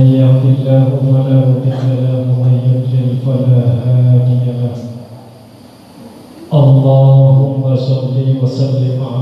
من يهد الله فلا مضل له ومن يضلل فلا هادي له. اللهم صل وسلم على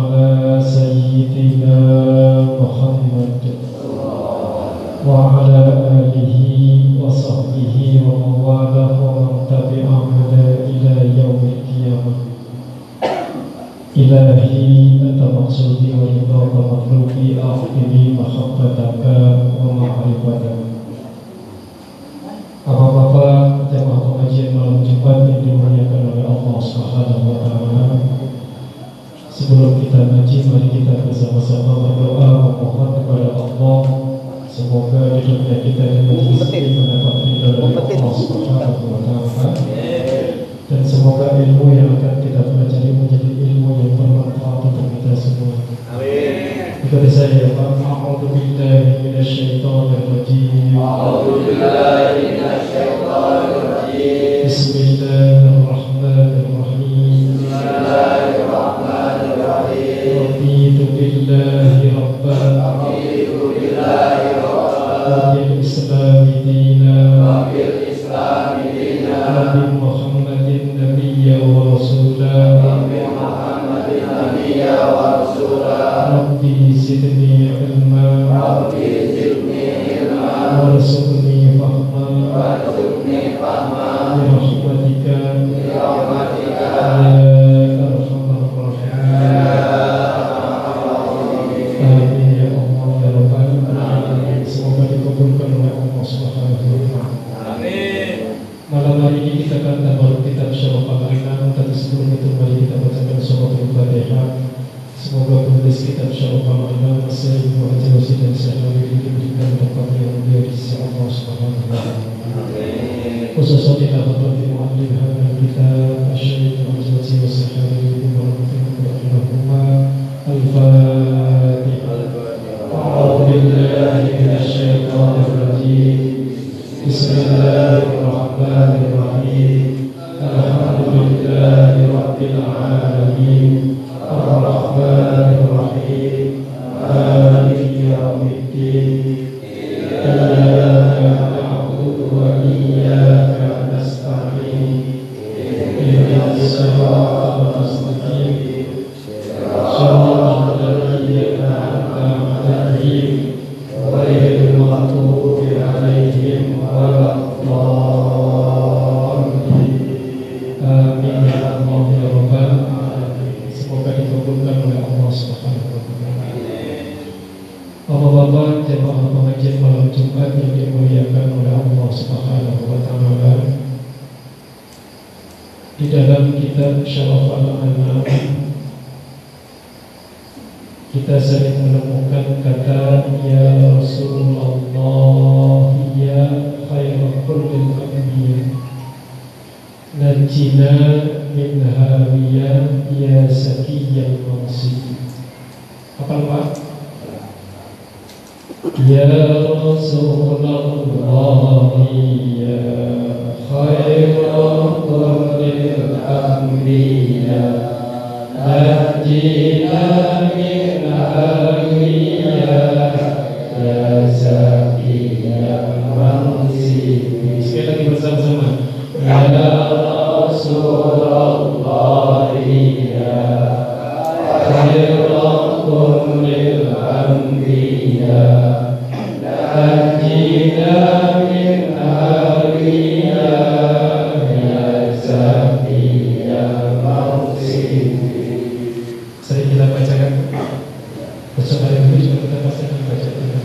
itu juga pasti baca Tuhan.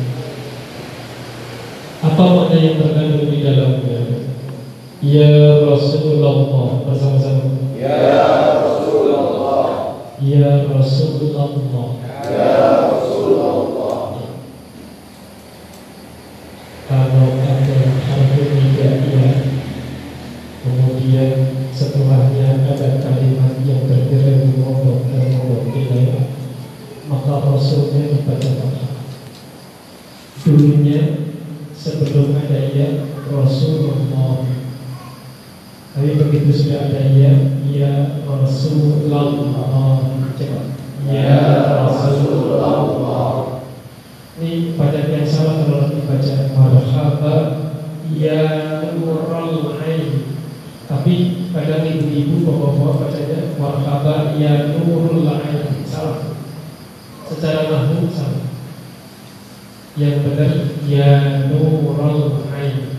Apa makna yang terkandung di dalamnya? Ya Rasulullah bersama-sama. Ya Rasulullah. Ya Rasulullah. Sudah ada ya Rasulullah coba ya Rasulullah ini bacaan yang sama kalau nanti baca marhaba ya nurul ain tapi kadang ibu-ibu bapak-bapak bacanya marhaba ya nurul ain salah secara nahwu sama yang benar ya nurul ain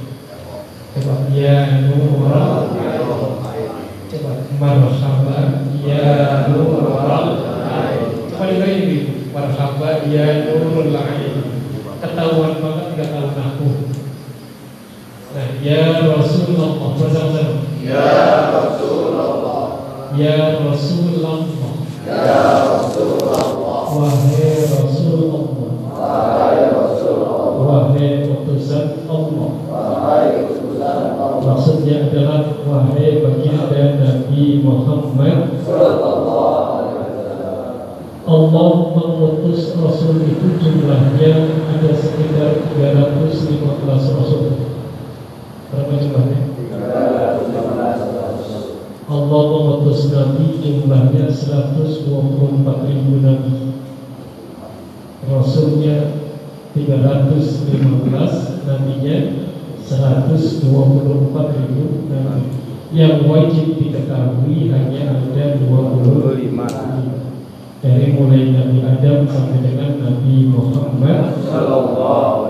coba ya nurul ain coba marhaba ya nurul ain coba dengerin ibu marhaba ya nurul ain ketahuan banget nggak tahu nahwu nah ya Rasulullah bersama-sama Ya Rasulullah ya Rasulullah Ya Rasulullah. Wahai Rasulullah Wahai Rasulullah wahai utusan Allah Wahai utusan Allah Maksudnya adalah wahai baginda Nabi Muhammad Sallallahu alaihi wasallam Allah mengutus Rasul itu jumlahnya ada sekitar 315 Rasul Berapa jumlahnya? Allah mengutus Nabi jumlahnya 124 ribu Nabi Rasulnya 315 Nabinya 124 ribu Nabi Yang wajib diketahui hanya ada 25 Dari mulai Nabi Adam sampai dengan Nabi Muhammad Sallallahu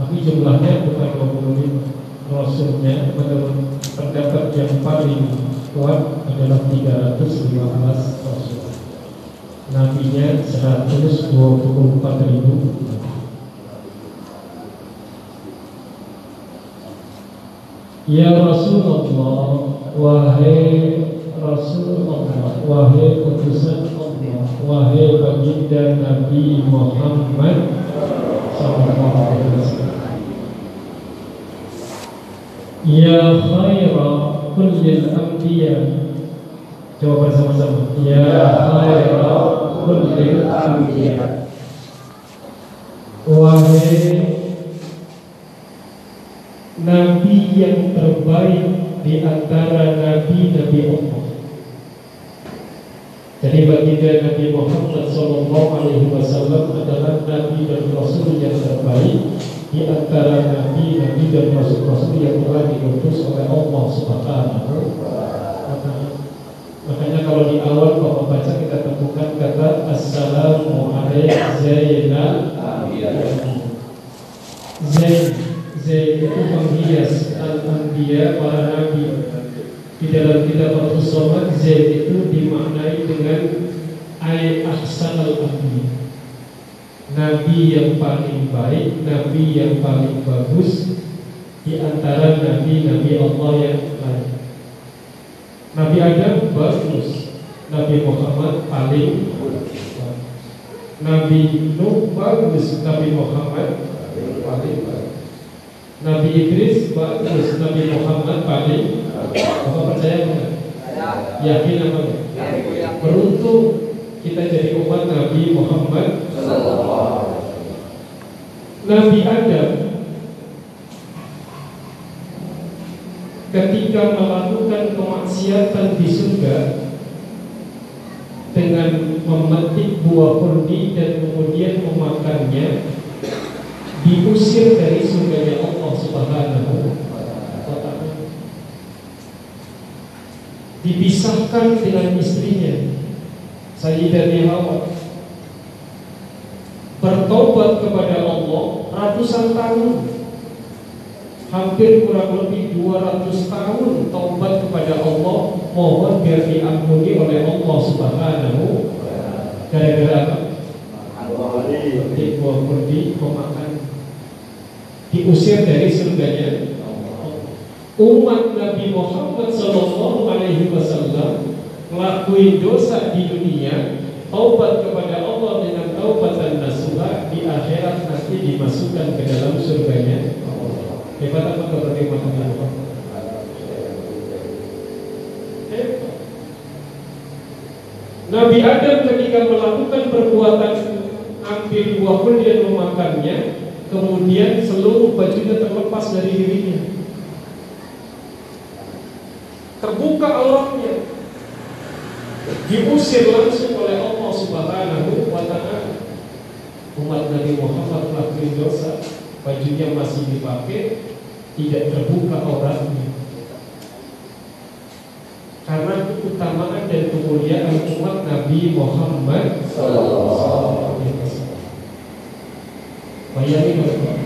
Tapi jumlahnya bukan 25 Rasulnya menurut pendapat yang paling kuat adalah 315 Rasul. Nabinya 124 ribu. Ya Rasulullah Wahai Rasulullah Wahai utusan Allah Wahai baginda Nabi Muhammad Sallallahu Ya khaira kullil anbiya. Coba bersama-sama. Ya khaira kullil anbiya. Wahai Nabi yang terbaik di antara Nabi-Nabi Allah Jadi baginda Nabi Muhammad Sallallahu Alaihi Wasallam adalah Nabi dan Rasul yang terbaik di antara Nabi-Nabi dan Rasul-Rasul yang telah diutus oleh Allah Subhanahu. Makanya kalau di awal Bapak baca kita temukan kata Assalamu alaikum Zainal. Zain Zain itu menghias Al-Anbiya para Nabi Di dalam kitab Al-Fusomat Zain itu dimaknai dengan Ay Ahsan Al-Anbiya Nabi yang paling baik Nabi yang paling bagus Di antara Nabi-Nabi Allah yang lain. Nabi Adam bagus Nabi Muhammad paling bagus. Nabi Nuh bagus Nabi Muhammad paling bagus Nabi Idris bagus Nabi Muhammad paling Apa percaya enggak? Yakin apa enggak? Beruntung kita jadi umat Nabi Muhammad. Nabi Adam. Ketika melakukan kemaksiatan di surga dengan memetik buah kurdi dan kemudian memakannya diusir dari Allah Subhanahu wa taala. Dipisahkan dengan istrinya Sayyidah Hawa. Bertobat kepada Allah ratusan tahun. Hampir kurang lebih 200 tahun taubat kepada Allah. Mohon biar diampuni oleh Allah Subhanahu gara-gara apa? Ketik buah kurdi memakan diusir dari surganya. Umat Nabi Muhammad Shallallahu Alaihi Wasallam melakukan dosa di dunia taubat kepada Allah dengan taubat dan nasuha di akhirat nanti dimasukkan ke dalam surganya. Hebat apa keberlimpahan Allah Nabi Adam ketika melakukan perbuatan ambil buah kulit dan memakannya kemudian seluruh bajunya terlepas dari dirinya. Terbuka auratnya, diusir langsung oleh Allah Subhanahu wa taala. Umat Nabi Muhammad melakukan dosa, bajunya masih dipakai, tidak terbuka auratnya. Karena keutamaan dan kemuliaan umat Nabi Muhammad Sallallahu Bayangin teman-teman.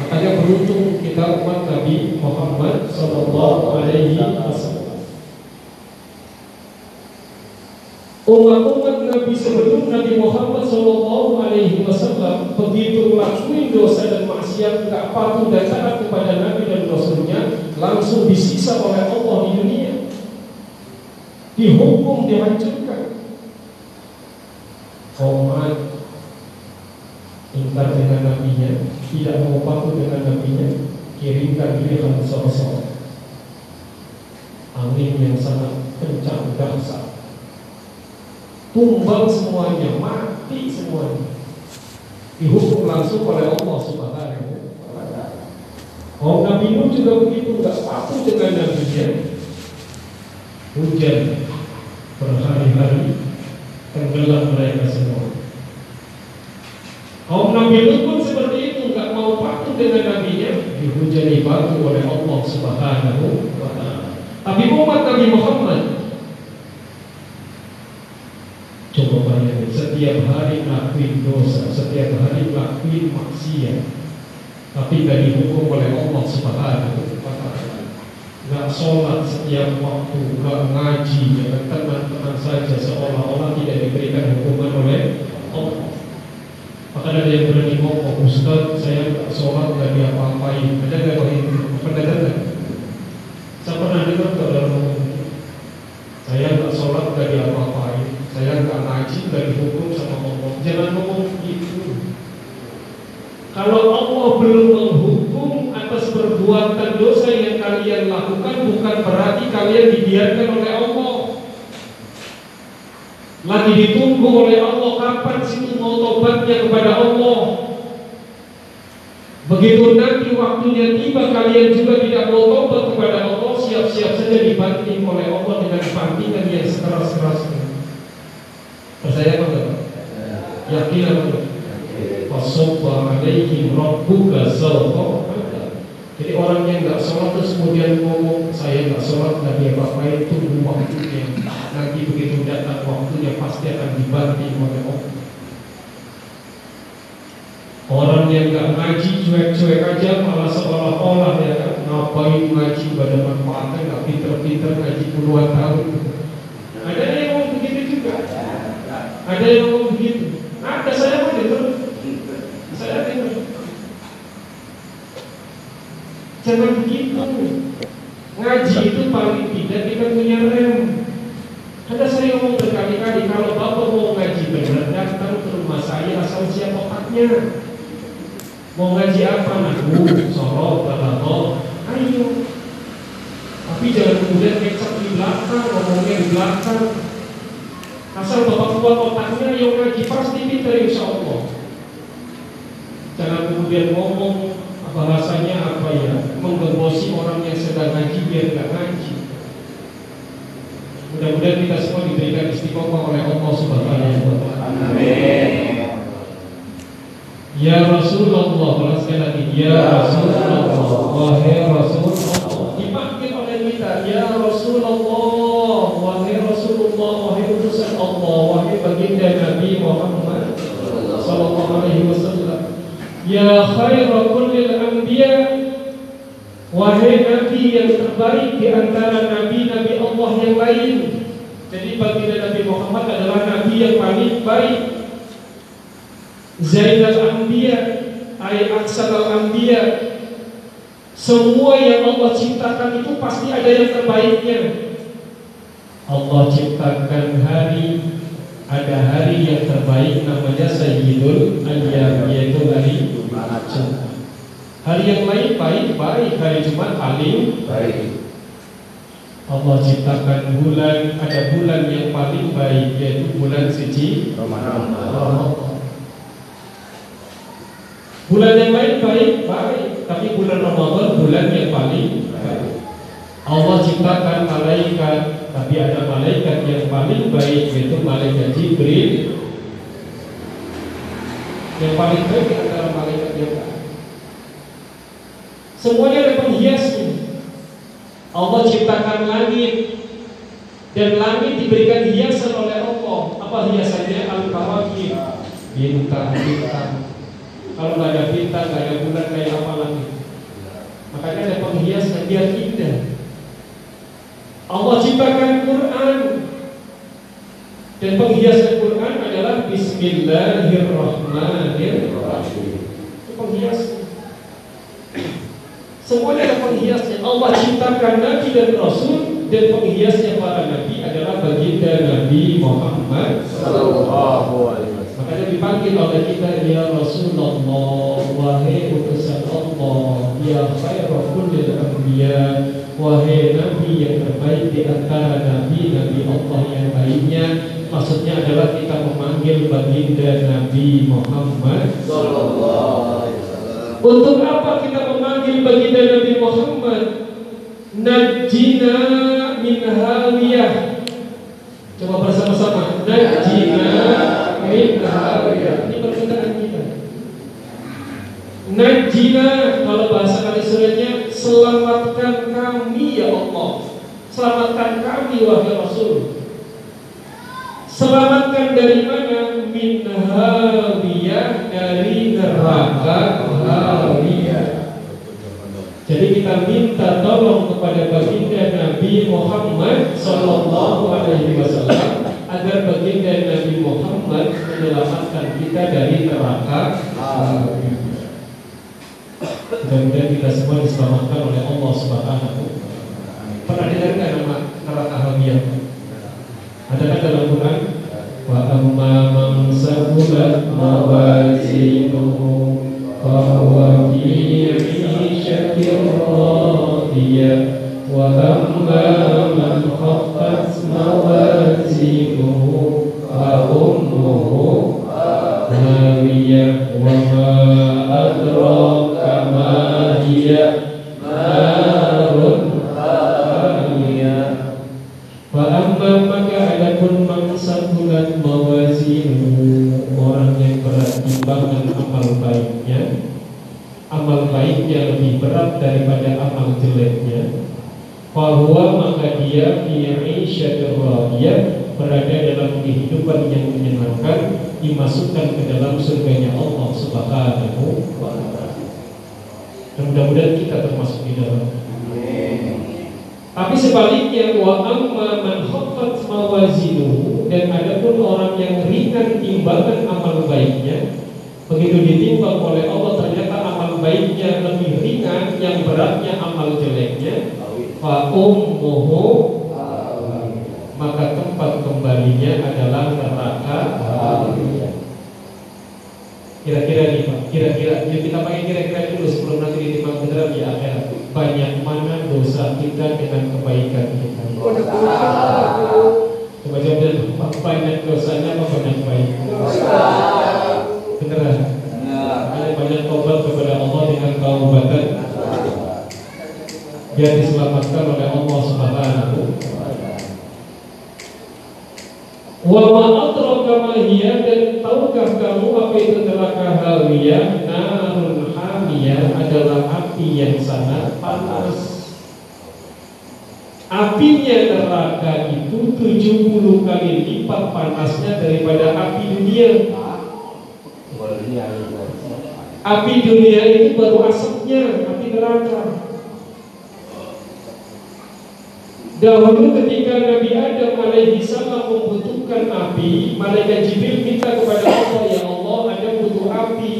Makanya beruntung kita umat Nabi Muhammad Sallallahu Alaihi Wasallam. Umat-umat Nabi sebelum Nabi Muhammad Sallallahu Alaihi Wasallam begitu melakukan dosa dan maksiat tidak patuh dan taat kepada Nabi dan Rasulnya langsung disiksa oleh Allah di dunia, dihukum, dihancurkan. Dengan nabinya, tidak mau patuh dengan nabinya, kirimkan rihan sosok angin yang sangat kencang dahsyat tumbang semuanya, mati semuanya. Dihukum langsung oleh Allah Subhanahu wa taala. Nabi Nuh juga begitu, nggak patuh dengan nabinya. Hujan berhari-hari tenggelam mereka semua. Kaum Nabi Lut pun seperti itu, nggak mau patuh dengan nabinya, dihujani batu oleh Allah Subhanahu wa taala. Tapi umat Nabi Muhammad Coba bayangin, setiap hari ngelakuin dosa, setiap hari ngelakuin maksiat, tapi gak dihukum oleh Allah Subhanahu wa taala. Sholat setiap waktu, gak ngaji, dengan tenang-tenang saja seolah-olah tidak diberikan hukuman oleh. Maka ada yang berani ngomong, Ustaz, saya gak sholat, gak diapa-apain. Ada gak yang pernah dengar? Saya pernah dengar kalau ngomong, saya gak sholat, gak diapa-apain. Saya nggak ngaji, nggak dihukum sama Allah. Jangan ngomong begitu. Kalau Allah belum menghukum atas perbuatan dosa yang kalian lakukan, bukan berarti kalian dibiarkan oleh Allah. Lagi ditunggu oleh Allah kapan sih kepada Allah. Begitu nanti waktunya tiba kalian juga tidak mau tobat kepada Allah, siap-siap saja dibanting oleh Allah dengan bantingan yang sekeras-kerasnya. Percaya apa enggak? Yakin apa enggak? Fasobba alaihim rabbuka Jadi orang yang nggak sholat terus kemudian ngomong saya nggak sholat nggak dia apa tunggu waktunya nanti begitu datang waktunya pasti akan dibanting oleh Allah. Yang nggak ngaji cuek-cuek aja malah seolah-olah ya kan ngapain ngaji pada manfaatnya nggak pinter-pinter ngaji puluhan tahun. Ada yang ngomong begitu juga. Ada yang ngomong begitu. Ada saya mau dengar. Saya dengar. Jangan begitu. Ngaji itu paling tidak kita punya rem. Karena saya ngomong berkali-kali kalau bapak mau ngaji benar datang ke rumah saya asal siap otaknya. Mau ngaji apa? Nahu, sorot, balaghah. Ayo. Tapi jangan kemudian kecap di belakang, ngomongnya di belakang. Asal bapak kuat otaknya yang ngaji pasti pintar insya Allah. Jangan kemudian ngomong bahasanya apa ya menggembosi orang yang sedang ngaji biar nggak ngaji. Mudah-mudahan kita semua diberikan istiqomah oleh Allah Subhanahu wa taala. Amin. Ya Rasulullah, kalau sekali lagi Ya Rasulullah, wahai Rasulullah Dipanggil oleh kita Ya Rasulullah, wahai Rasulullah Wahai utusan Allah, wahai baginda Nabi Muhammad Sallallahu alaihi wasallam Ya khaira kullil anbiya Wahai Nabi yang terbaik di antara Nabi-Nabi Allah yang lain Jadi baginda Nabi Muhammad adalah Nabi yang paling baik Zainal Anbiya Ay Aksanal Anbiya Semua yang Allah ciptakan itu pasti ada yang terbaiknya Allah ciptakan hari Ada hari yang terbaik namanya Sayyidul Ayyam Yaitu hari Jumat Hari yang lain baik-baik Hari Jumat paling Baik. Ciptakan bulan, ada bulan yang paling baik yaitu bulan suci Ramadan. Bulan yang lain baik, baik, tapi bulan Ramadan bulan yang paling baik. Allah ciptakan malaikat, tapi ada malaikat yang paling baik yaitu malaikat Jibril. Yang paling baik antara malaikat yang baik. Semuanya ada penghiasnya. Allah ciptakan langit dan langit diberikan hiasan oleh Allah. Apa hiasannya? Al-Kawakib, bintang-bintang. Kalau nggak ada bintang, nggak ada bulan, kayak apa lagi? Makanya ada penghiasnya biar indah. Allah ciptakan Quran dan penghias Quran adalah Bismillahirrahmanirrahim. Itu penghiasnya. Semuanya ada penghiasnya. Allah ciptakan Nabi dan Rasul dan penghiasnya para Nabi adalah baginda Nabi Muhammad. Sallallahu alaihi wasallam. Makanya dipanggil oleh kita ya Rasulullah wahai utusan Allah ya khairul anbiya wahai nabi yang terbaik di antara nabi-nabi Allah yang lainnya maksudnya adalah kita memanggil baginda Nabi Muhammad Sallallahu alaihi wasallam. untuk apa kita memanggil baginda Nabi Muhammad najina min hawiyah coba bersama-sama. Najina min ini permintaan kita. Najina kalau bahasa kali suratnya selamatkan kami ya Allah. Selamatkan kami wahai Rasul. Selamatkan dari mana? Min hawiyah dari neraka. Kita minta tolong kepada baginda Nabi Muhammad Sallallahu Alaihi Wasallam agar baginda Nabi Muhammad menyelamatkan kita dari neraka. Mudah-mudahan kita semua diselamatkan oleh Allah Subhanahu. Pernah dengar nggak nama neraka hawiyah? Ada kan dalam Quran? Wa amma man saqulat mawazinuhu fa huwa fi 'ishatin radiyah wa amma man khaffat mawazinuhu fa ummuhu hawiyah wa berat daripada amal jeleknya bahwa maka dia fi'isyatir radiyah berada dalam kehidupan yang menyenangkan dimasukkan ke dalam surganya Allah Subhanahu wa taala. Mudah-mudahan kita termasuk di dalam tapi sebaliknya wa amma man khaffat mawazinuhu dan adapun orang yang ringan timbangan amal baiknya begitu ditimbang oleh Allah ternyata amal baiknya lebih ringan yang beratnya amal jeleknya. Fa ummuhu maka tempat kembalinya adalah neraka. Kira-kira nih Pak, kira-kira kita pakai kira-kira dulu sebelum nanti ditimbang beneran di akhirat. Banyak mana dosa kita dengan kebaikan kita? Coba jawab banyak dosanya apa banyak baik? Ada banyak tobat kepada Allah dengan taubatan biar diselamatkan oleh Allah Subhanahu Wa ma adraka ma hiya dan tahukah kamu apa itu neraka hawiyah? Narun hamiyah adalah api yang sangat panas. Apinya neraka itu 70 kali lipat panasnya daripada api dunia. Api dunia itu baru asapnya, api neraka. Dahulu ketika Nabi Adam alaihi salam api, malaikat Jibril minta kepada Allah, ya Allah, ada butuh api.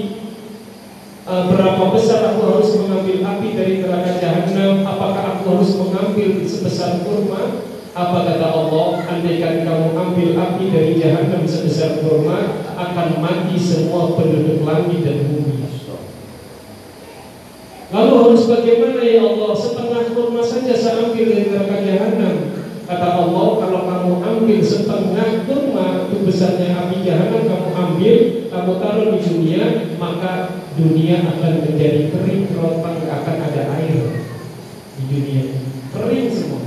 Eh, berapa besar aku harus mengambil api dari neraka jahanam? Apakah aku harus mengambil sebesar kurma? Apa kata Allah? Andaikan kamu ambil api dari jahanam sebesar kurma, akan mati semua penduduk langit dan bumi. Lalu harus bagaimana ya Allah? Setengah kurma saja saya ambil dari neraka jahanam. Kata Allah, kalau kamu ambil setengah kurma itu besarnya api jahanam kamu ambil, kamu taruh di dunia, maka dunia akan menjadi kering, kerontang, akan ada air di dunia. Kering semua.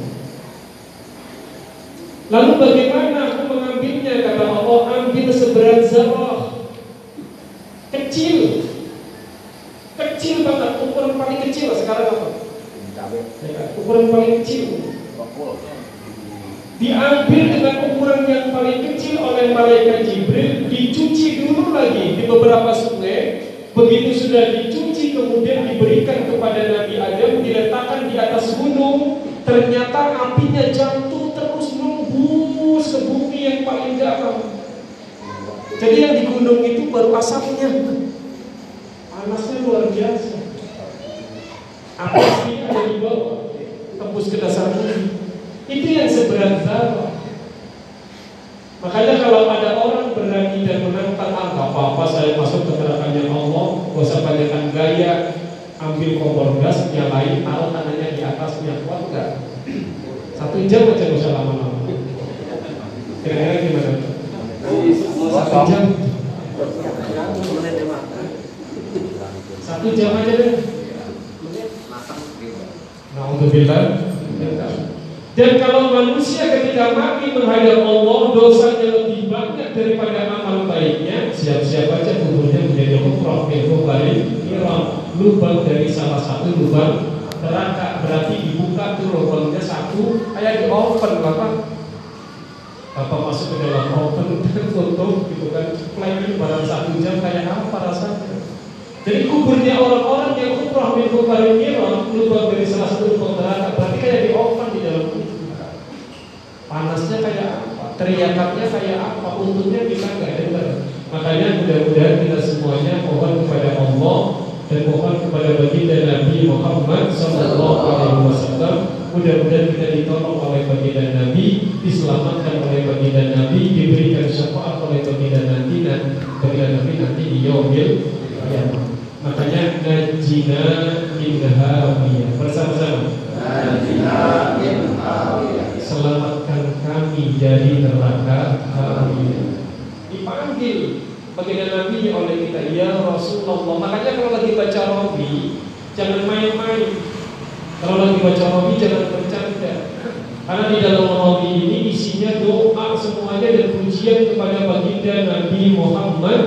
Lalu bagaimana aku mengambilnya? Kata Allah, ambil seberat zarah. Kecil. Kecil banget, ukuran paling kecil sekarang apa? Ya, ukuran paling kecil. Diambil dengan ukuran yang paling kecil oleh malaikat Jibril, dicuci dulu lagi di beberapa sungai. Begitu sudah dicuci kemudian diberikan kepada Nabi Adam diletakkan di atas gunung. Ternyata apinya jatuh terus nembus ke bumi yang paling dalam. Jadi yang di gunung itu baru asapnya. Panasnya luar biasa. Api ada di bawah, tembus ke dasar bumi. Itu yang seberat zarah. Makanya kalau ada orang berani dan menantang ah apa-apa saya masuk ke nerakanya Allah, gak usah banyakkan gaya, ambil kompor gas, nyalain, taruh tangannya di atasnya, kuat nggak? Satu jam aja gak usah lama-lama. Kira-kira gimana? Satu jam. Satu jam aja deh. Nah untuk bilang, dan kalau manusia ketika mati menghadap Allah dosanya lebih banyak daripada amal baiknya, siap-siap aja kuburnya menjadi kufrah minhu balik lubang dari salah satu lubang neraka. Berarti dibuka tuh lubangnya satu kayak di oven bapak. Bapak masuk ke dalam dan tutup gitu kan. Flaming barang satu jam kayak apa rasanya? Jadi kuburnya orang-orang yang kufrah minhu balik lubang dari salah satu lubang neraka. Berarti kayak di oven di dalam Panasnya kayak apa? Teriakannya kayak apa? Untungnya kita nggak dengar. Makanya mudah-mudahan kita semuanya mohon kepada Allah dan mohon kepada baginda Nabi Muhammad Sallallahu Alaihi Wasallam. Mudah-mudahan kita ditolong oleh baginda Nabi, diselamatkan oleh baginda Nabi, diberikan syafaat oleh baginda Nabi dan baginda Nabi nanti di yaumil kiamat. Makanya najina min hawiyah bersama-sama. Najina min hawiyah selamatkan kami dari neraka hawiyah. Dipanggil baginda Nabi oleh kita ya Rasulullah. Makanya kalau lagi baca Robi jangan main-main. Kalau lagi baca Robi jangan bercanda. Karena di dalam Robi ini isinya doa semuanya dan pujian kepada baginda Nabi Muhammad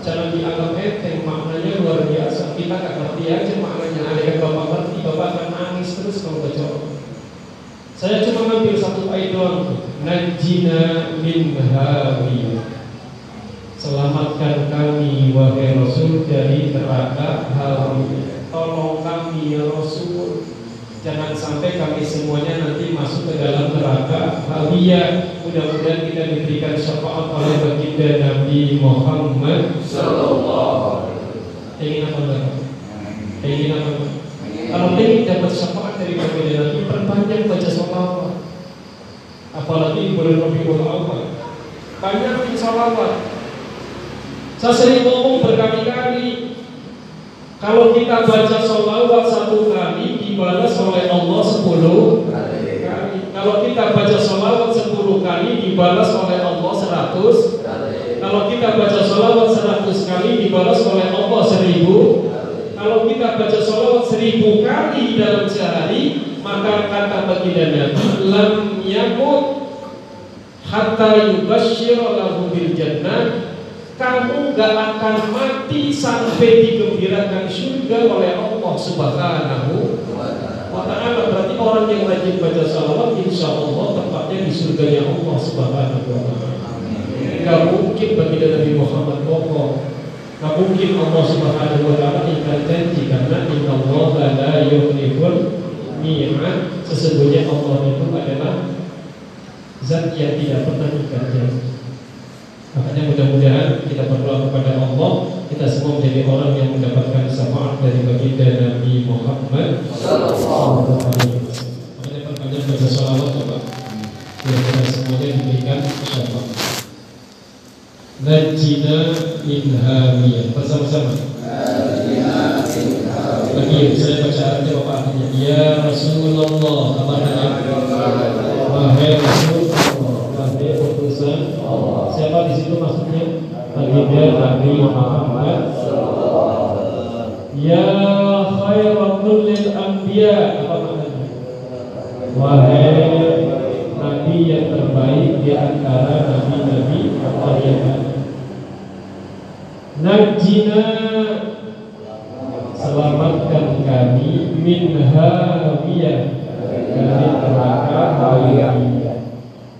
Jangan dianggap enteng, maknanya luar biasa. Kita nggak ngerti aja maknanya. Ada yang bapak ngerti, bapak akan nangis terus kalau baca Robi. Saya cuma ngambil satu ayat doang. Najina min hawiyah. Selamatkan kami wahai Rasul dari neraka hawiyah. Tolong kami ya Rasul. Jangan sampai kami semuanya nanti masuk ke dalam neraka hawiyah. Mudah-mudahan kita diberikan syafaat oleh baginda Nabi Muhammad Sallallahu Ingin apa enggak? Ingin apa? Kalau ingin dapat syafaat dari baginda Nabi, perbanyak baca sholawat. Apalagi bulan Rabiul Awal. Banyak sholawat. Saya sering ngomong berkali-kali, kalau kita baca sholawat satu kali dibalas oleh Allah sepuluh kali. Kalau kita baca sholawat sepuluh kali dibalas oleh Allah seratus. Kalau kita baca sholawat seratus kali dibalas oleh Allah seribu. Kalau kita baca sholawat seribu kali dalam sehari, maka kata baginda Nabi, lam yakut hatta yubashshira lahu bil jannah. Kamu gak akan mati sampai digembirakan surga oleh Allah Subhanahu wa taala. Berarti orang yang rajin baca sholawat, insya Allah tempatnya di surganya Allah Subhanahu wa taala. Gak mungkin baginda Nabi Muhammad bohong. Gak mungkin Allah Subhanahu wa taala ingkar janji karena inna Allah la yukhliful mi'ad. Sesungguhnya Allah itu adalah zat yang tidak pernah janji. Makanya mudah-mudahan kita berdoa kepada Allah kita semua menjadi orang yang mendapatkan syafaat dari baginda Nabi Muhammad Sallallahu Alaihi Wasallam. Makanya perbanyak coba biar kita semuanya diberikan syafaat. Najina min hamiyah bersama-sama. Najina Lagi saya baca Bapak artinya Ya Rasulullah artinya? Wahai Rasulullah Wahai utusan Siapa di situ maksudnya? Baginda Nabi Muhammad Ya khairatul lil anbiya Apa maknanya? Wahai Nabi yang terbaik di antara Nabi-Nabi Allah Min hawiyah Dari neraka hawiyah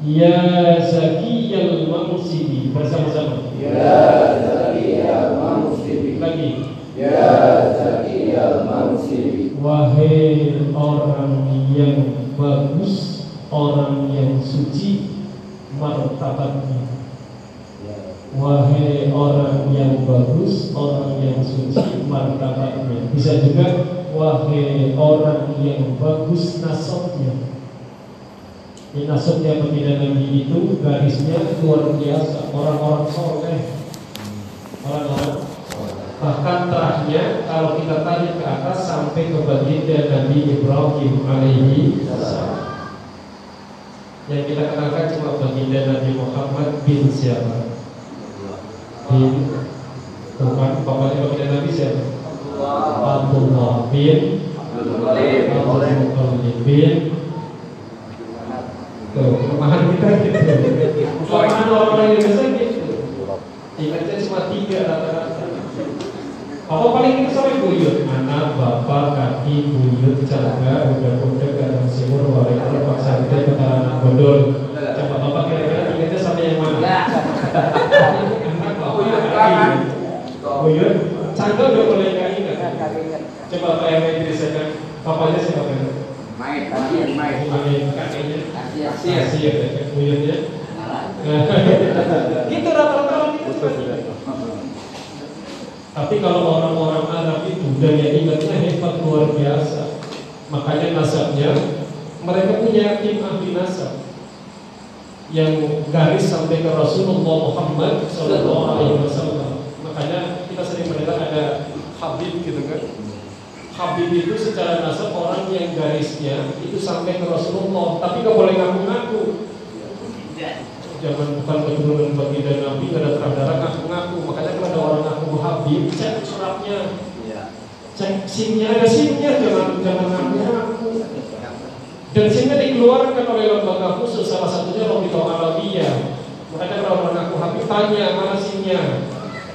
Ya Zakiyal Mansibi Bersama-sama. Ya Zakiyal Mansibi Lagi. Ya Zakiyal Mansibi Wahai orang yang bagus Orang yang suci Martabatnya. Wahai orang yang bagus, orang yang suci martabatnya. Bisa juga wahai orang yang bagus nasabnya. Ini nasabnya pembina Nabi itu garisnya luar biasa. Orang-orang soleh, orang-orang bahkan terahnya kalau kita tarik ke atas sampai ke baginda Nabi Ibrahim alaihi. Yang kita kenalkan cuma baginda Nabi Muhammad bin siapa? bin bukan bapaknya baginda Nabi siapa? Abdullah bin Abdul bin Tuh, kelemahan kita gitu. Kelemahan orang-orang Indonesia gitu. Ingatnya cuma tiga rata-rata. Apa paling kita sampai buyut? Anak, bapak, kaki, buyut, jaga, udah-udah, garam simur, warik, pak santai, petara bodol. Coba bapak kira-kira ingatnya sampai yang mana? Anak, bapak, kaki, buyut, udah boleh ingat Coba Pak yang dirisakan Bapaknya siapa kan? Main, main, main Main kakeknya Asia Asia ya, buyutnya Itu rata-rata orang itu cuma tiga. Tapi kalau orang-orang Arab itu daya ingatnya hebat luar biasa. Makanya nasabnya mereka punya tim ahli nasab yang garis sampai ke Rasulullah Muhammad Sallallahu Alaihi Wasallam. Makanya kita sering mendengar ada Habib gitu kan. Habib itu secara nasab orang yang garisnya itu sampai ke Rasulullah, tapi nggak boleh ngaku-ngaku. Jangan bukan keturunan baginda Nabi, nggak ada terang darah ngaku-ngaku. Makanya kalau ada orang ngaku Habib, cek suratnya, cek simnya, ada simnya, jangan jangan ngaku-ngaku. Dan simnya dikeluarkan oleh lembaga khusus, salah satunya Robito Arabia. Makanya kalau orang ngaku Habib tanya mana simnya,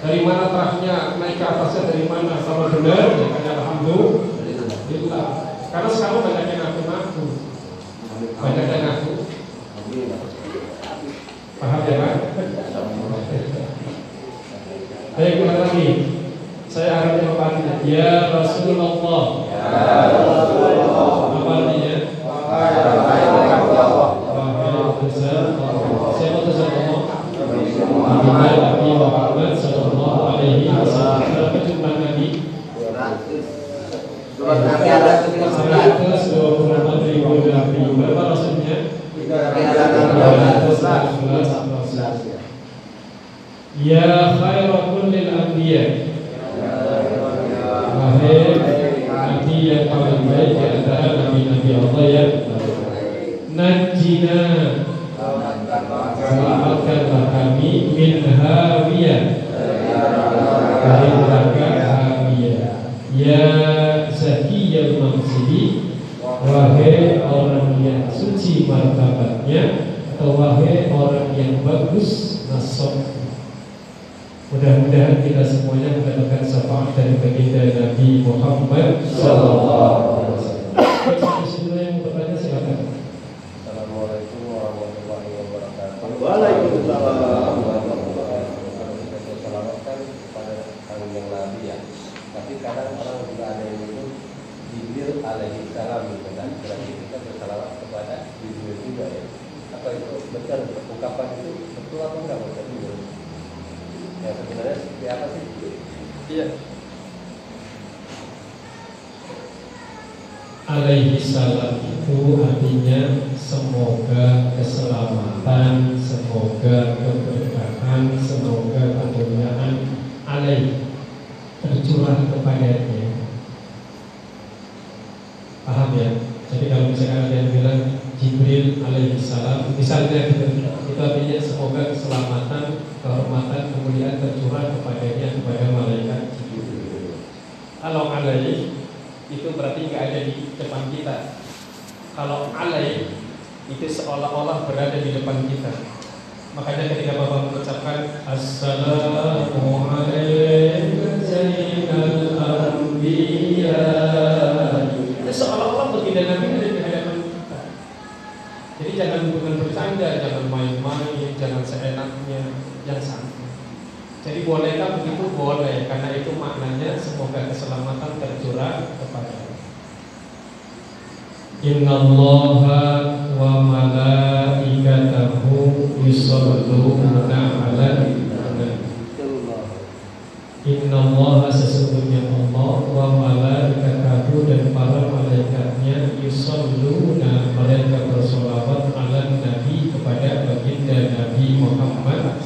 dari mana terahnya, naik ke atasnya dari mana. Kalau benar, ya kan alhamdulillah. Karena sekarang banyak yang ngaku-ngaku, banyak yang ngaku. Paham ya Pak? Ayo kembali lagi. Saya harapnya Bapak artinya. Ya Rasulullah. Suci martabatnya Atau wahai orang yang bagus nasabnya Mudah-mudahan kita semuanya mendapatkan syafaat dari baginda Nabi Muhammad Sallallahu Alaihi Wasallam. Jangan bukan bercanda, jangan main-main, jangan seenaknya, yang santai Jadi bolehkah begitu? Boleh, karena itu maknanya semoga keselamatan tercurah kepada Inna allaha wa malaikatahu yusalluna ala nabi Inna allaha sesungguhnya Allah wa malaikatahu dan para malaikatnya yusalluna mereka bersolawat ala nabi kepada baginda Nabi Muhammad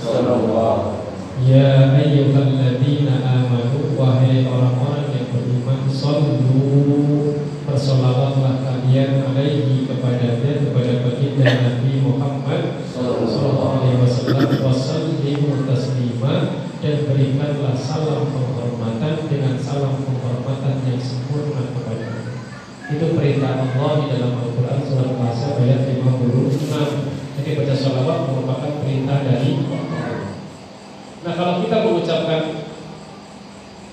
Ya ayyuhalladzina amanu wahai orang-orang yang beriman sallu bersolawatlah kalian alaihi kepadanya kepada baginda Nabi Muhammad sallallahu alaihi wasallam wasallimu taslima dan berikanlah salam penghormatan dengan salam penghormatan yang sempurna kepada itu perintah Allah di dalam Al-Quran surat Al-Asr ayat 56 jadi baca salawat merupakan perintah dari Nah kalau kita mengucapkan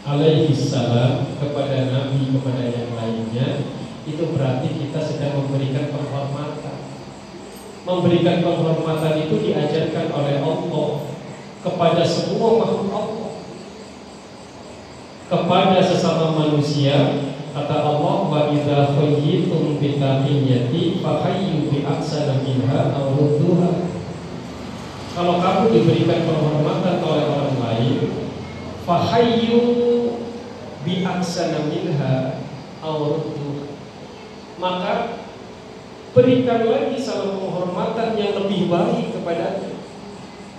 alaihi salam kepada Nabi kepada yang lainnya itu berarti kita sedang memberikan penghormatan. Memberikan penghormatan itu diajarkan oleh Allah kepada semua makhluk Allah. Kepada sesama manusia kata Allah wa idza khayyitum bi tahiyyati fa hayyu bi ahsana minha aw rudduha. Kalau kamu diberikan penghormatan oleh orang lain fahayyu bi aksana minha maka berikan lagi salam penghormatan yang lebih baik kepadanya.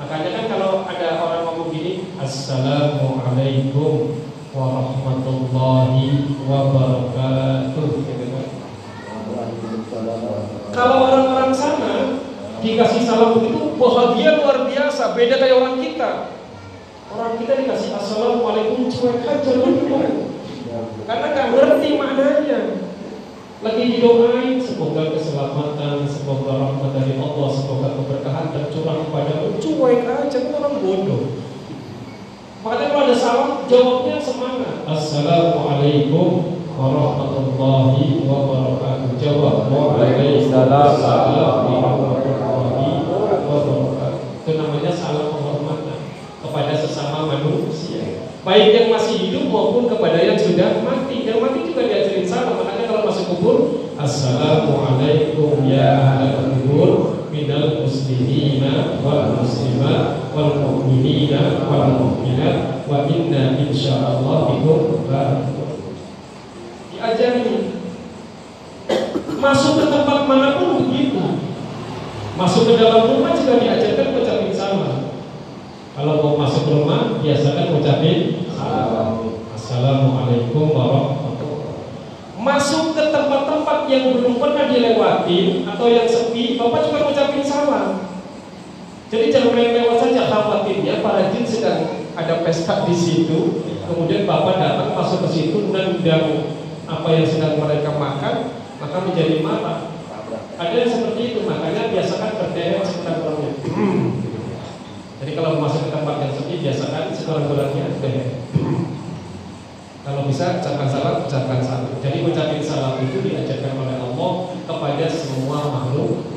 Makanya kan kalau ada orang ngomong gini assalamualaikum warahmatullahi wabarakatuh. Kalau orang-orang sana dikasih salam begitu bahagia luar biasa beda kayak orang kita. Orang kita dikasih assalamualaikum cuek aja karena nggak ngerti maknanya. Lagi didoain semoga keselamatan semoga rahmat dari Allah semoga keberkahan tercurah kepada cuek aja orang bodoh makanya kalau ada salam jawabnya semangat. Assalamualaikum warahmatullahi wabarakatuh. Jawab waalaikumsalam warahmatullahi wabarakatuh. Itu namanya salam penghormatan kepada sesama manusia. Baik yang masih hidup maupun kepada yang sudah mati. Yang mati juga diajarin salam. Makanya kalau masuk kubur assalamualaikum ya ahlal kubur minal muslimina wal muslimat wal mu'minina wal mu'minat wa inna insyaallah bikum diajari. Masuk ke tempat mana pun begitu. Masuk ke dalam rumah juga diajarkan ucapin salam kalau mau masuk rumah biasakan ucapin salam. Assalamualaikum warahmatullahi masuk tempat-tempat yang dilewati atau yang sepi bapak juga ucapin salam. Jadi jangan lewat saja khawatirnya para jin sedang ada pesta di situ. Kemudian bapak datang masuk ke situ dan apa yang sedang mereka makan maka menjadi marah. Ada yang seperti itu makanya biasakan berderet sekurang-kurangnya jadi kalau masuk ke tempat yang sepi biasakan sekurang-kurangnya berderet kalau bisa ucapkan salam ucapkan salam. Jadi ucapin salam itu diajarkan oleh Allah kepada semua makhluk.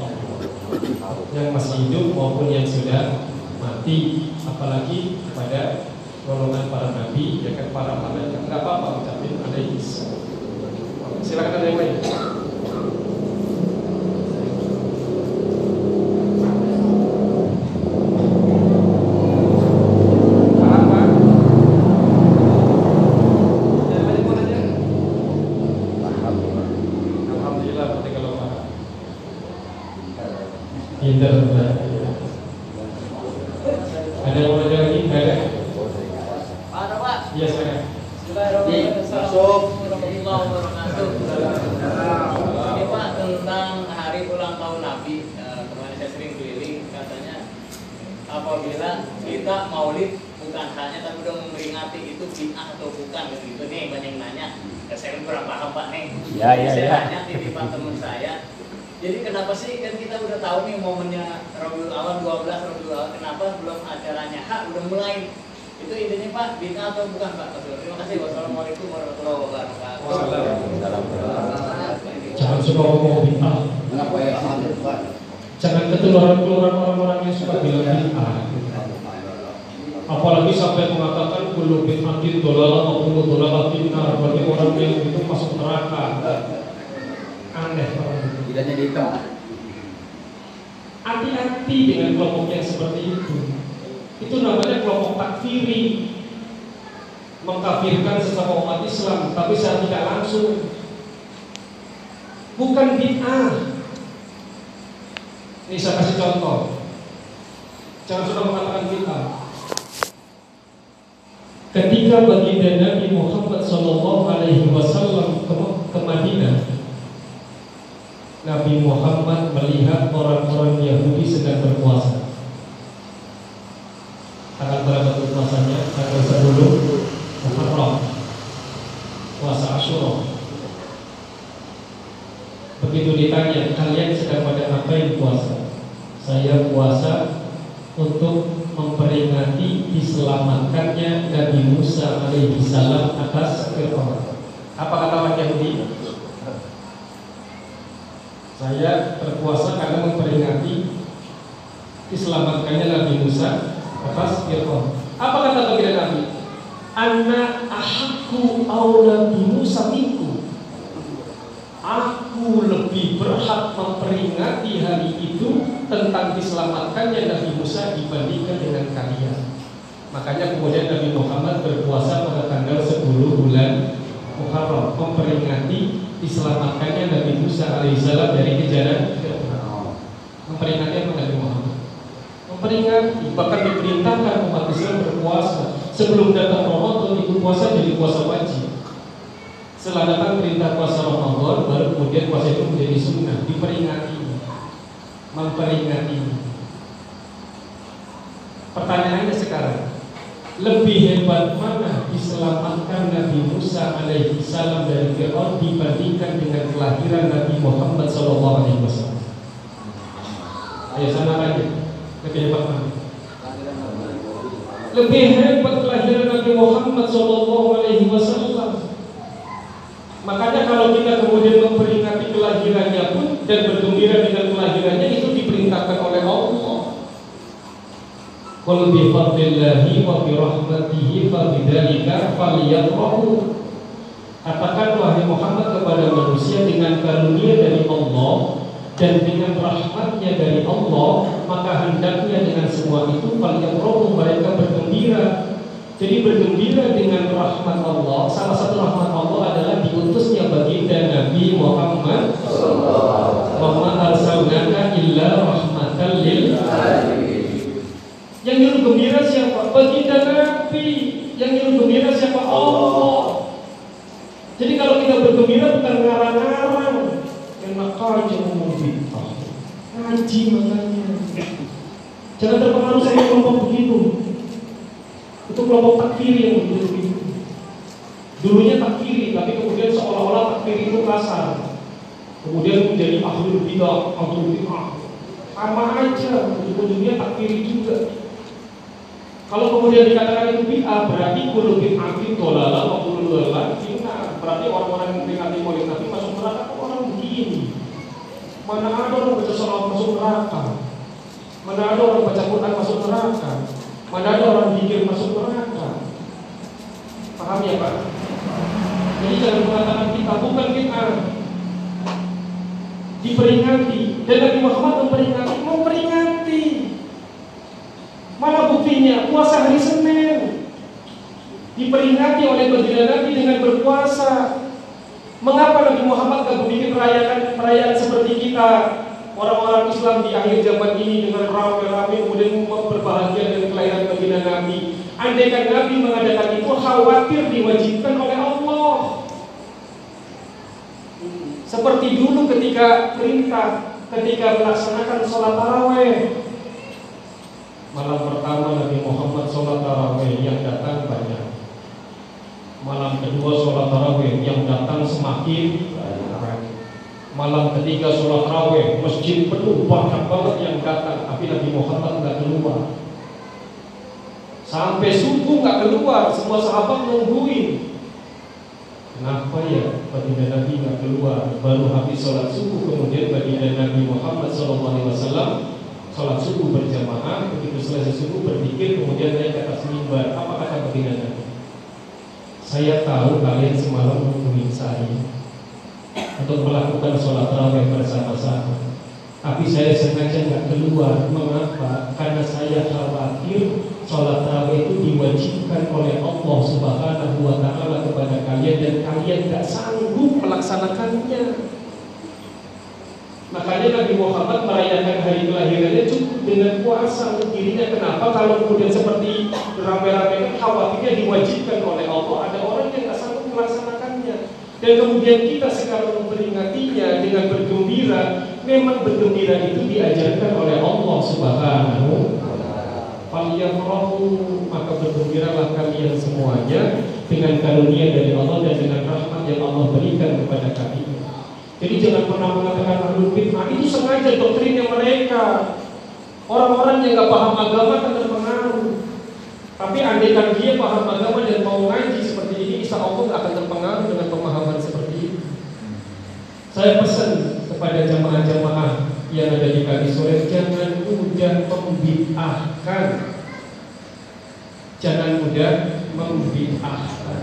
Yang masih hidup maupun yang sudah mati. Apalagi kepada golongan para nabi ya kan para malaikat. Nggak apa-apa ucapin. Alaihi Silakan ada yang lain. Pinter Ada yang mau lagi? Enggak ada? Ada Pak. Iya, silakan. Nih, masuk. warahmatullahi wabarakatuh. apabila kita maulid bukan hanya tapi udah memperingati itu bid'ah atau bukan gitu. Nih banyak yang nanya. Ya, saya kurang paham pak nih. Ya, ya, saya ya. titipan teman saya. Jadi kenapa sih kan kita udah tahu nih momennya Rabiul Awal 12 Rabiul Awal kenapa belum acaranya hak udah mulai? Itu intinya pak bid'ah atau bukan pak? Terima kasih. Wassalamualaikum warahmatullahi wabarakatuh. Jangan suka ngomong bid'ah. Kenapa ya? Jangan ketularan-ketularan orang-orang yang suka bilang bid'ah. Apalagi sampai mengatakan kullu bid'atin dolalah wa kullu dolalatin nar. Berarti orang yang itu masuk neraka. Aneh orang itu. Tidak jadi hitam. Hati-hati dengan kelompok yang seperti itu. Itu namanya kelompok takfiri. Mengkafirkan sesama umat Islam, tapi secara tidak langsung. Bukan bid'ah. Ini saya kasih contoh. Jangan suka mengatakan bid'ah. Ketika baginda Nabi Muhammad Shallallahu Alaihi Wasallam ke, ke Madinah, Nabi Muhammad melihat orang-orang Yahudi sedang berpuasa. Tanggal berapa puasanya? Tanggal 10 Muharram. Puasa Asyura. Begitu ditanya, kalian sedang pada ngapain puasa? Saya puasa untuk memperingati diselamatkannya Nabi Musa alaihi salam atas Fir'aun. Apa kata orang Yahudi? Saya berpuasa karena memperingati diselamatkannya Nabi Musa atas Fir'aun. Apa kata baginda Nabi? Anak ahku aula Musa minku. Aku lebih berhak memperingati hari itu tentang diselamatkannya Nabi Musa dibandingkan dengan kalian. Makanya kemudian Nabi Muhammad berpuasa pada tanggal 10 bulan Muharram memperingati diselamatkannya Nabi Musa alaihissalam dari kejaran. Memperingati Nabi Muhammad? Memperingati bahkan diperintahkan umat Islam berpuasa sebelum datang Ramadan itu puasa jadi puasa wajib. Setelah datang perintah puasa Ramadan baru kemudian puasa itu menjadi sunnah diperingati. Memperingati. Pertanyaannya sekarang lebih hebat mana diselamatkan Nabi Musa alaihi salam dari Fir'aun dibandingkan dengan kelahiran Nabi Muhammad sallallahu alaihi wasallam? Ayo sama aja lebih hebat mana? Lebih hebat kelahiran Nabi Muhammad sallallahu alaihi wasallam Makanya kalau kita kemudian memperingati kelahirannya pun dan bergembira dengan kelahirannya itu diperintahkan oleh Allah. Qul bi fadlillahi wa bi rahmatihi fa bidzalika falyafrahu. Katakan wahai Muhammad kepada manusia dengan karunia dari Allah dan dengan rahmatnya dari Allah maka hendaknya dengan semua itu falyafrahu mereka bergembira jadi bergembira dengan rahmat Allah. Salah satu rahmat Allah adalah diutusnya baginda Nabi Muhammad. Wa arsalnaka illa rahmatan lil Yang nyuruh gembira siapa? Baginda Nabi. Yang nyuruh gembira siapa? Allah. Jadi kalau kita bergembira bukan ngarang-ngarang. Aja ngomong bintang. Ngaji makanya. Jangan terpengaruh sama kelompok begitu. Itu kelompok takfiri yang begitu begitu. Dulunya takfiri, tapi kemudian seolah-olah takfiri itu kasar. Kemudian menjadi ahlul bidah, ahlul bidah. Sama aja, ujung-ujungnya takfiri juga. Kalau kemudian dikatakan itu bid'ah, berarti kulo bid'atin dolala wa kulo dolala bid'ah. Berarti orang-orang yang memperingati maulid Nabi masuk neraka kok orang begini. Mana ada orang baca salat masuk neraka? Mana ada orang baca Quran masuk neraka? Mana ada orang zikir masuk neraka? Paham ya Pak? Jadi jangan mengatakan kita bukan kita diperingati dan Nabi Muhammad memperingati, memperingati. Mana buktinya? Puasa hari Senin diperingati oleh baginda Nabi dengan berpuasa. Mengapa Nabi Muhammad gak bikin perayaan perayaan seperti kita orang-orang Islam di akhir zaman ini dengan ramai-ramai kemudian berbahagia dengan kelahiran baginda Nabi. Andaikan Nabi mengadakan itu khawatir diwajibkan oleh Allah. Seperti dulu ketika perintah ketika melaksanakan sholat taraweh. Malam pertama Nabi Muhammad sholat tarawih yang datang banyak. Malam kedua sholat tarawih yang datang semakin banyak. Malam ketiga sholat tarawih masjid penuh banyak banget yang datang, tapi Nabi Muhammad nggak keluar. Sampai subuh nggak keluar, semua sahabat nungguin. Kenapa ya baginda Nabi nggak keluar? Baru habis sholat subuh kemudian baginda Nabi Muhammad SAW sholat subuh berjamaah. Begitu selesai subuh berpikir kemudian naik ke atas mimbar. Apa kata baginda Nabi? Saya tahu kalian semalam menungguin saya untuk melakukan sholat tarawih bersama-sama. Tapi saya sengaja nggak keluar. Mengapa? Karena saya khawatir sholat tarawih itu diwajibkan oleh Allah Subhanahu wa taala kepada kalian dan kalian tidak sanggup melaksanakannya. Makanya Nabi Muhammad merayakan hari kelahirannya cukup dengan puasa untuk dirinya. Kenapa? Kalau kemudian seperti rame-rame khawatirnya diwajibkan oleh Allah, ada orang yang tidak sanggup melaksanakannya. Dan kemudian kita sekarang memperingatinya dengan bergembira. Memang bergembira itu diajarkan oleh Allah Subhanahu Faliyafrahu maka bergembiralah kalian semuanya dengan karunia dari Allah dan dengan rahmat yang Allah berikan kepada kalian. Jadi jangan pernah mengatakan ahlul bid'ah itu sengaja doktrinnya mereka. Orang-orang yang nggak paham agama akan terpengaruh. Tapi andaikan dia paham agama dan mau ngaji seperti ini, insya Allah akan terpengaruh dengan. Saya pesan kepada jamaah-jamaah yang ada di kali sore jangan mudah membid'ahkan. Jangan mudah membid'ahkan.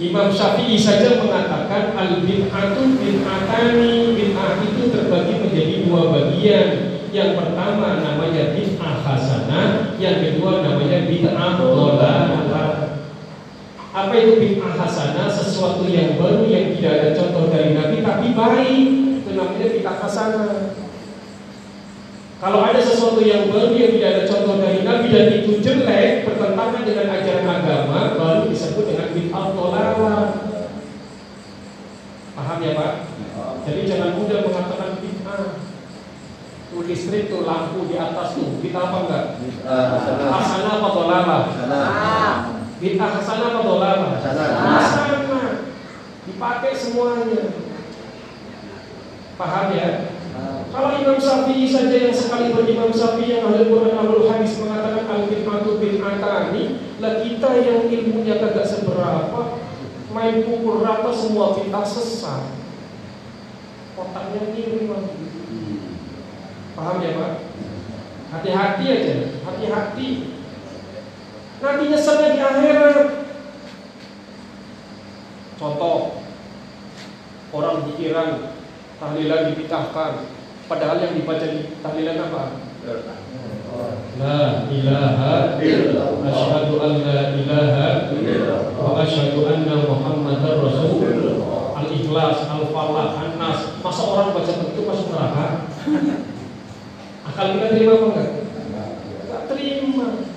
Imam Syafi'i saja mengatakan al bid'atu bid'atani. Bid'ah itu terbagi menjadi dua bagian. Yang pertama namanya bid'ah hasanah yang kedua namanya bid'ah dhalalah apa itu bid'ah hasanah sesuatu yang baru yang tidak ada contoh dari Nabi tapi baik itu namanya bid'ah hasanah kalau ada sesuatu yang baru yang tidak ada contoh dari Nabi dan itu jelek bertentangan dengan ajaran agama, baru disebut dengan bid'ah dhalalah. Paham ya Pak? Jadi jangan mudah mengatakan bid'ah. Tuh listrik tuh lampu di atas tuh, bid'ah apa enggak? Hasanah apa dhalalah? Bid'ah hasanah apa dhalalah? Hasanah. Dipakai semuanya. Paham ya? Kalau Imam Syafi'i saja yang sekali berimam Syafi'i yang ahli Quran ahli hadis mengatakan al bid'atu bid'atani, lah kita yang ilmunya kagak seberapa, main pukul rata semua bid'ah sesat. Otaknya kiri lagi. Paham ya Pak? Hati-hati aja, hati-hati. Nanti nyeselnya di akhirat. Contoh, orang di Iran tahlilan dipitahkan Padahal yang dibaca di tahlilan apa? La ilaha illallah Asyhadu an la ilaha Wa asyhadu anna muhammadar rasulullah Al-Ikhlas, Al-Falah, An-Nas Masa orang baca begitu masuk neraka? Akal kita terima apa enggak? Enggak terima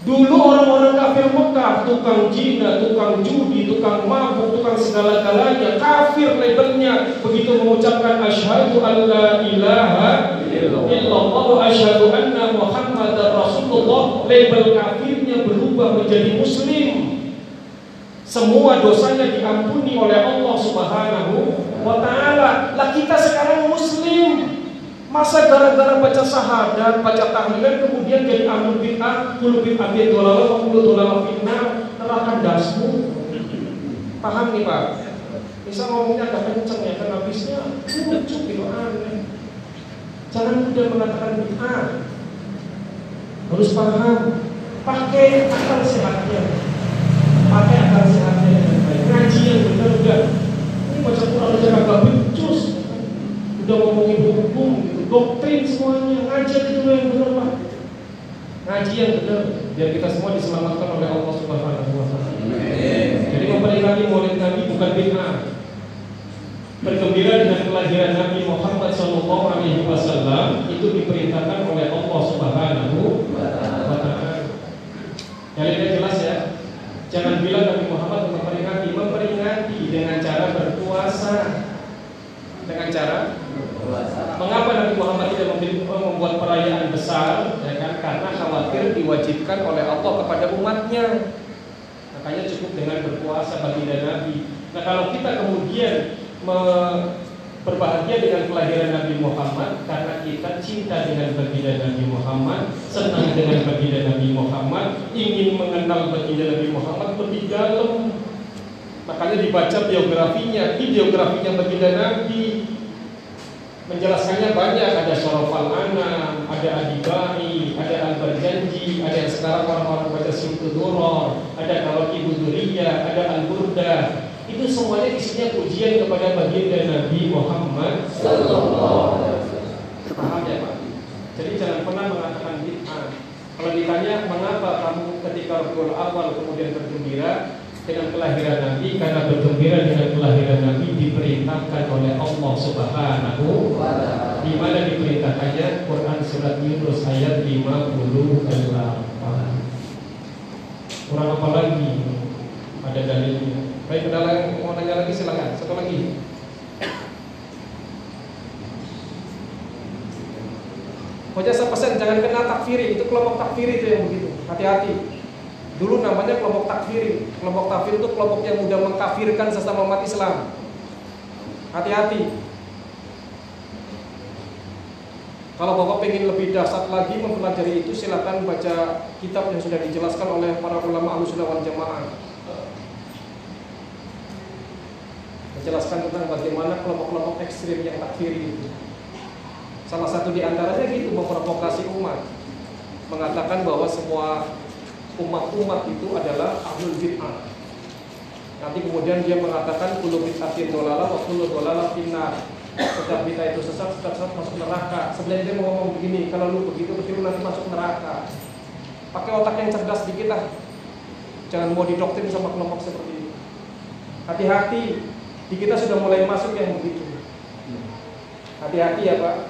Dulu orang-orang kafir Mekah, tukang jina, tukang judi, tukang mabuk, tukang segala-galanya, kafir labelnya. Begitu mengucapkan asyhadu an la ilaha illallah wa asyhadu anna muhammadar rasulullah, label kafirnya berubah menjadi muslim. Semua dosanya diampuni oleh Allah Subhanahu wa taala. Lah kita sekarang muslim. Masa gara-gara baca syahadat, baca tahlilan kemudian jadi amul bid'ah, kulu bid'atin dolala, kulu dolala fitnah, neraka dasmu. Paham nih Pak? Bisa ngomongnya agak kenceng ya, karena habisnya lucu gitu aneh. Jangan mudah mengatakan bid'ah. Harus paham. Pakai akal sehatnya. Pakai akal sehatnya dengan baik. Ngaji yang benar udah. Ini baca Quran aja agak becus. Udah ngomongin hukum doktrin semuanya ngaji itu yang benar pak ngaji yang benar biar kita semua diselamatkan oleh Allah Subhanahu Wa Taala. Jadi memperingati Maulid Nabi bukan bid'ah bergembira dengan kelahiran Nabi Muhammad Wasallam itu diperintahkan oleh Allah Subhanahu Wa Taala yang jelas ya jangan bilang Nabi Muhammad memperingati memperingati dengan cara berpuasa dengan cara Mengapa Nabi Muhammad tidak membuat perayaan besar? Ya kan? karena khawatir diwajibkan oleh Allah kepada umatnya. Makanya cukup dengan berpuasa baginda Nabi. Nah kalau kita kemudian me- berbahagia dengan kelahiran Nabi Muhammad karena kita cinta dengan baginda Nabi Muhammad, senang dengan baginda Nabi Muhammad, ingin mengenal baginda Nabi Muhammad lebih dalam. Makanya dibaca biografinya, ini biografinya baginda Nabi. Menjelaskannya banyak, ada Syarafal Anam, ada Adibai, ada Al-Barjanji, ada yang sekarang orang-orang baca Simtuduror, ada Kawaki Buduriyah, ada Al-Burda, itu semuanya isinya pujian kepada baginda Nabi Muhammad Sallallahu Alaihi Wasallam. Jadi jangan pernah mengatakan bid'ah. Kalau ditanya mengapa kamu ketika Rabiul Awal kemudian bergembira dengan kelahiran Nabi karena bergembira dengan kelahiran Nabi diperintahkan oleh Allah Subhanahu wa taala. Di mana diperintahkannya Quran surat Yunus ayat 58. Kurang apa lagi? Ada dalilnya. Baik, ada yang mau nanya lagi silakan. Satu lagi. Pokoknya saya pesan jangan kena takfiri, itu kelompok takfiri itu yang begitu. Hati-hati. Dulu namanya kelompok takfiri. Kelompok takfir itu kelompok yang mudah mengkafirkan sesama umat Islam. Hati-hati. Kalau Bapak pengen lebih dahsyat lagi mempelajari itu silakan baca kitab yang sudah dijelaskan oleh para ulama Ahlussunnah wal Jamaah. Menjelaskan tentang bagaimana kelompok-kelompok ekstrim yang takfiri itu. Salah satu di antaranya gitu memprovokasi umat. Mengatakan bahwa semua umat-umat itu adalah ahlul bid'ah. Nanti kemudian dia mengatakan kullu bid'atin dolalah wa kullu dolalah finnar. Setiap bid'ah itu sesat, setiap sesat masuk neraka. Sebenarnya dia mau ngomong begini, kalau lu begitu berarti lu nanti masuk neraka. Pakai otak yang cerdas dikit lah. Jangan mau didoktrin sama kelompok seperti ini. Hati-hati, di kita sudah mulai masuk yang begitu. Hati-hati ya Pak.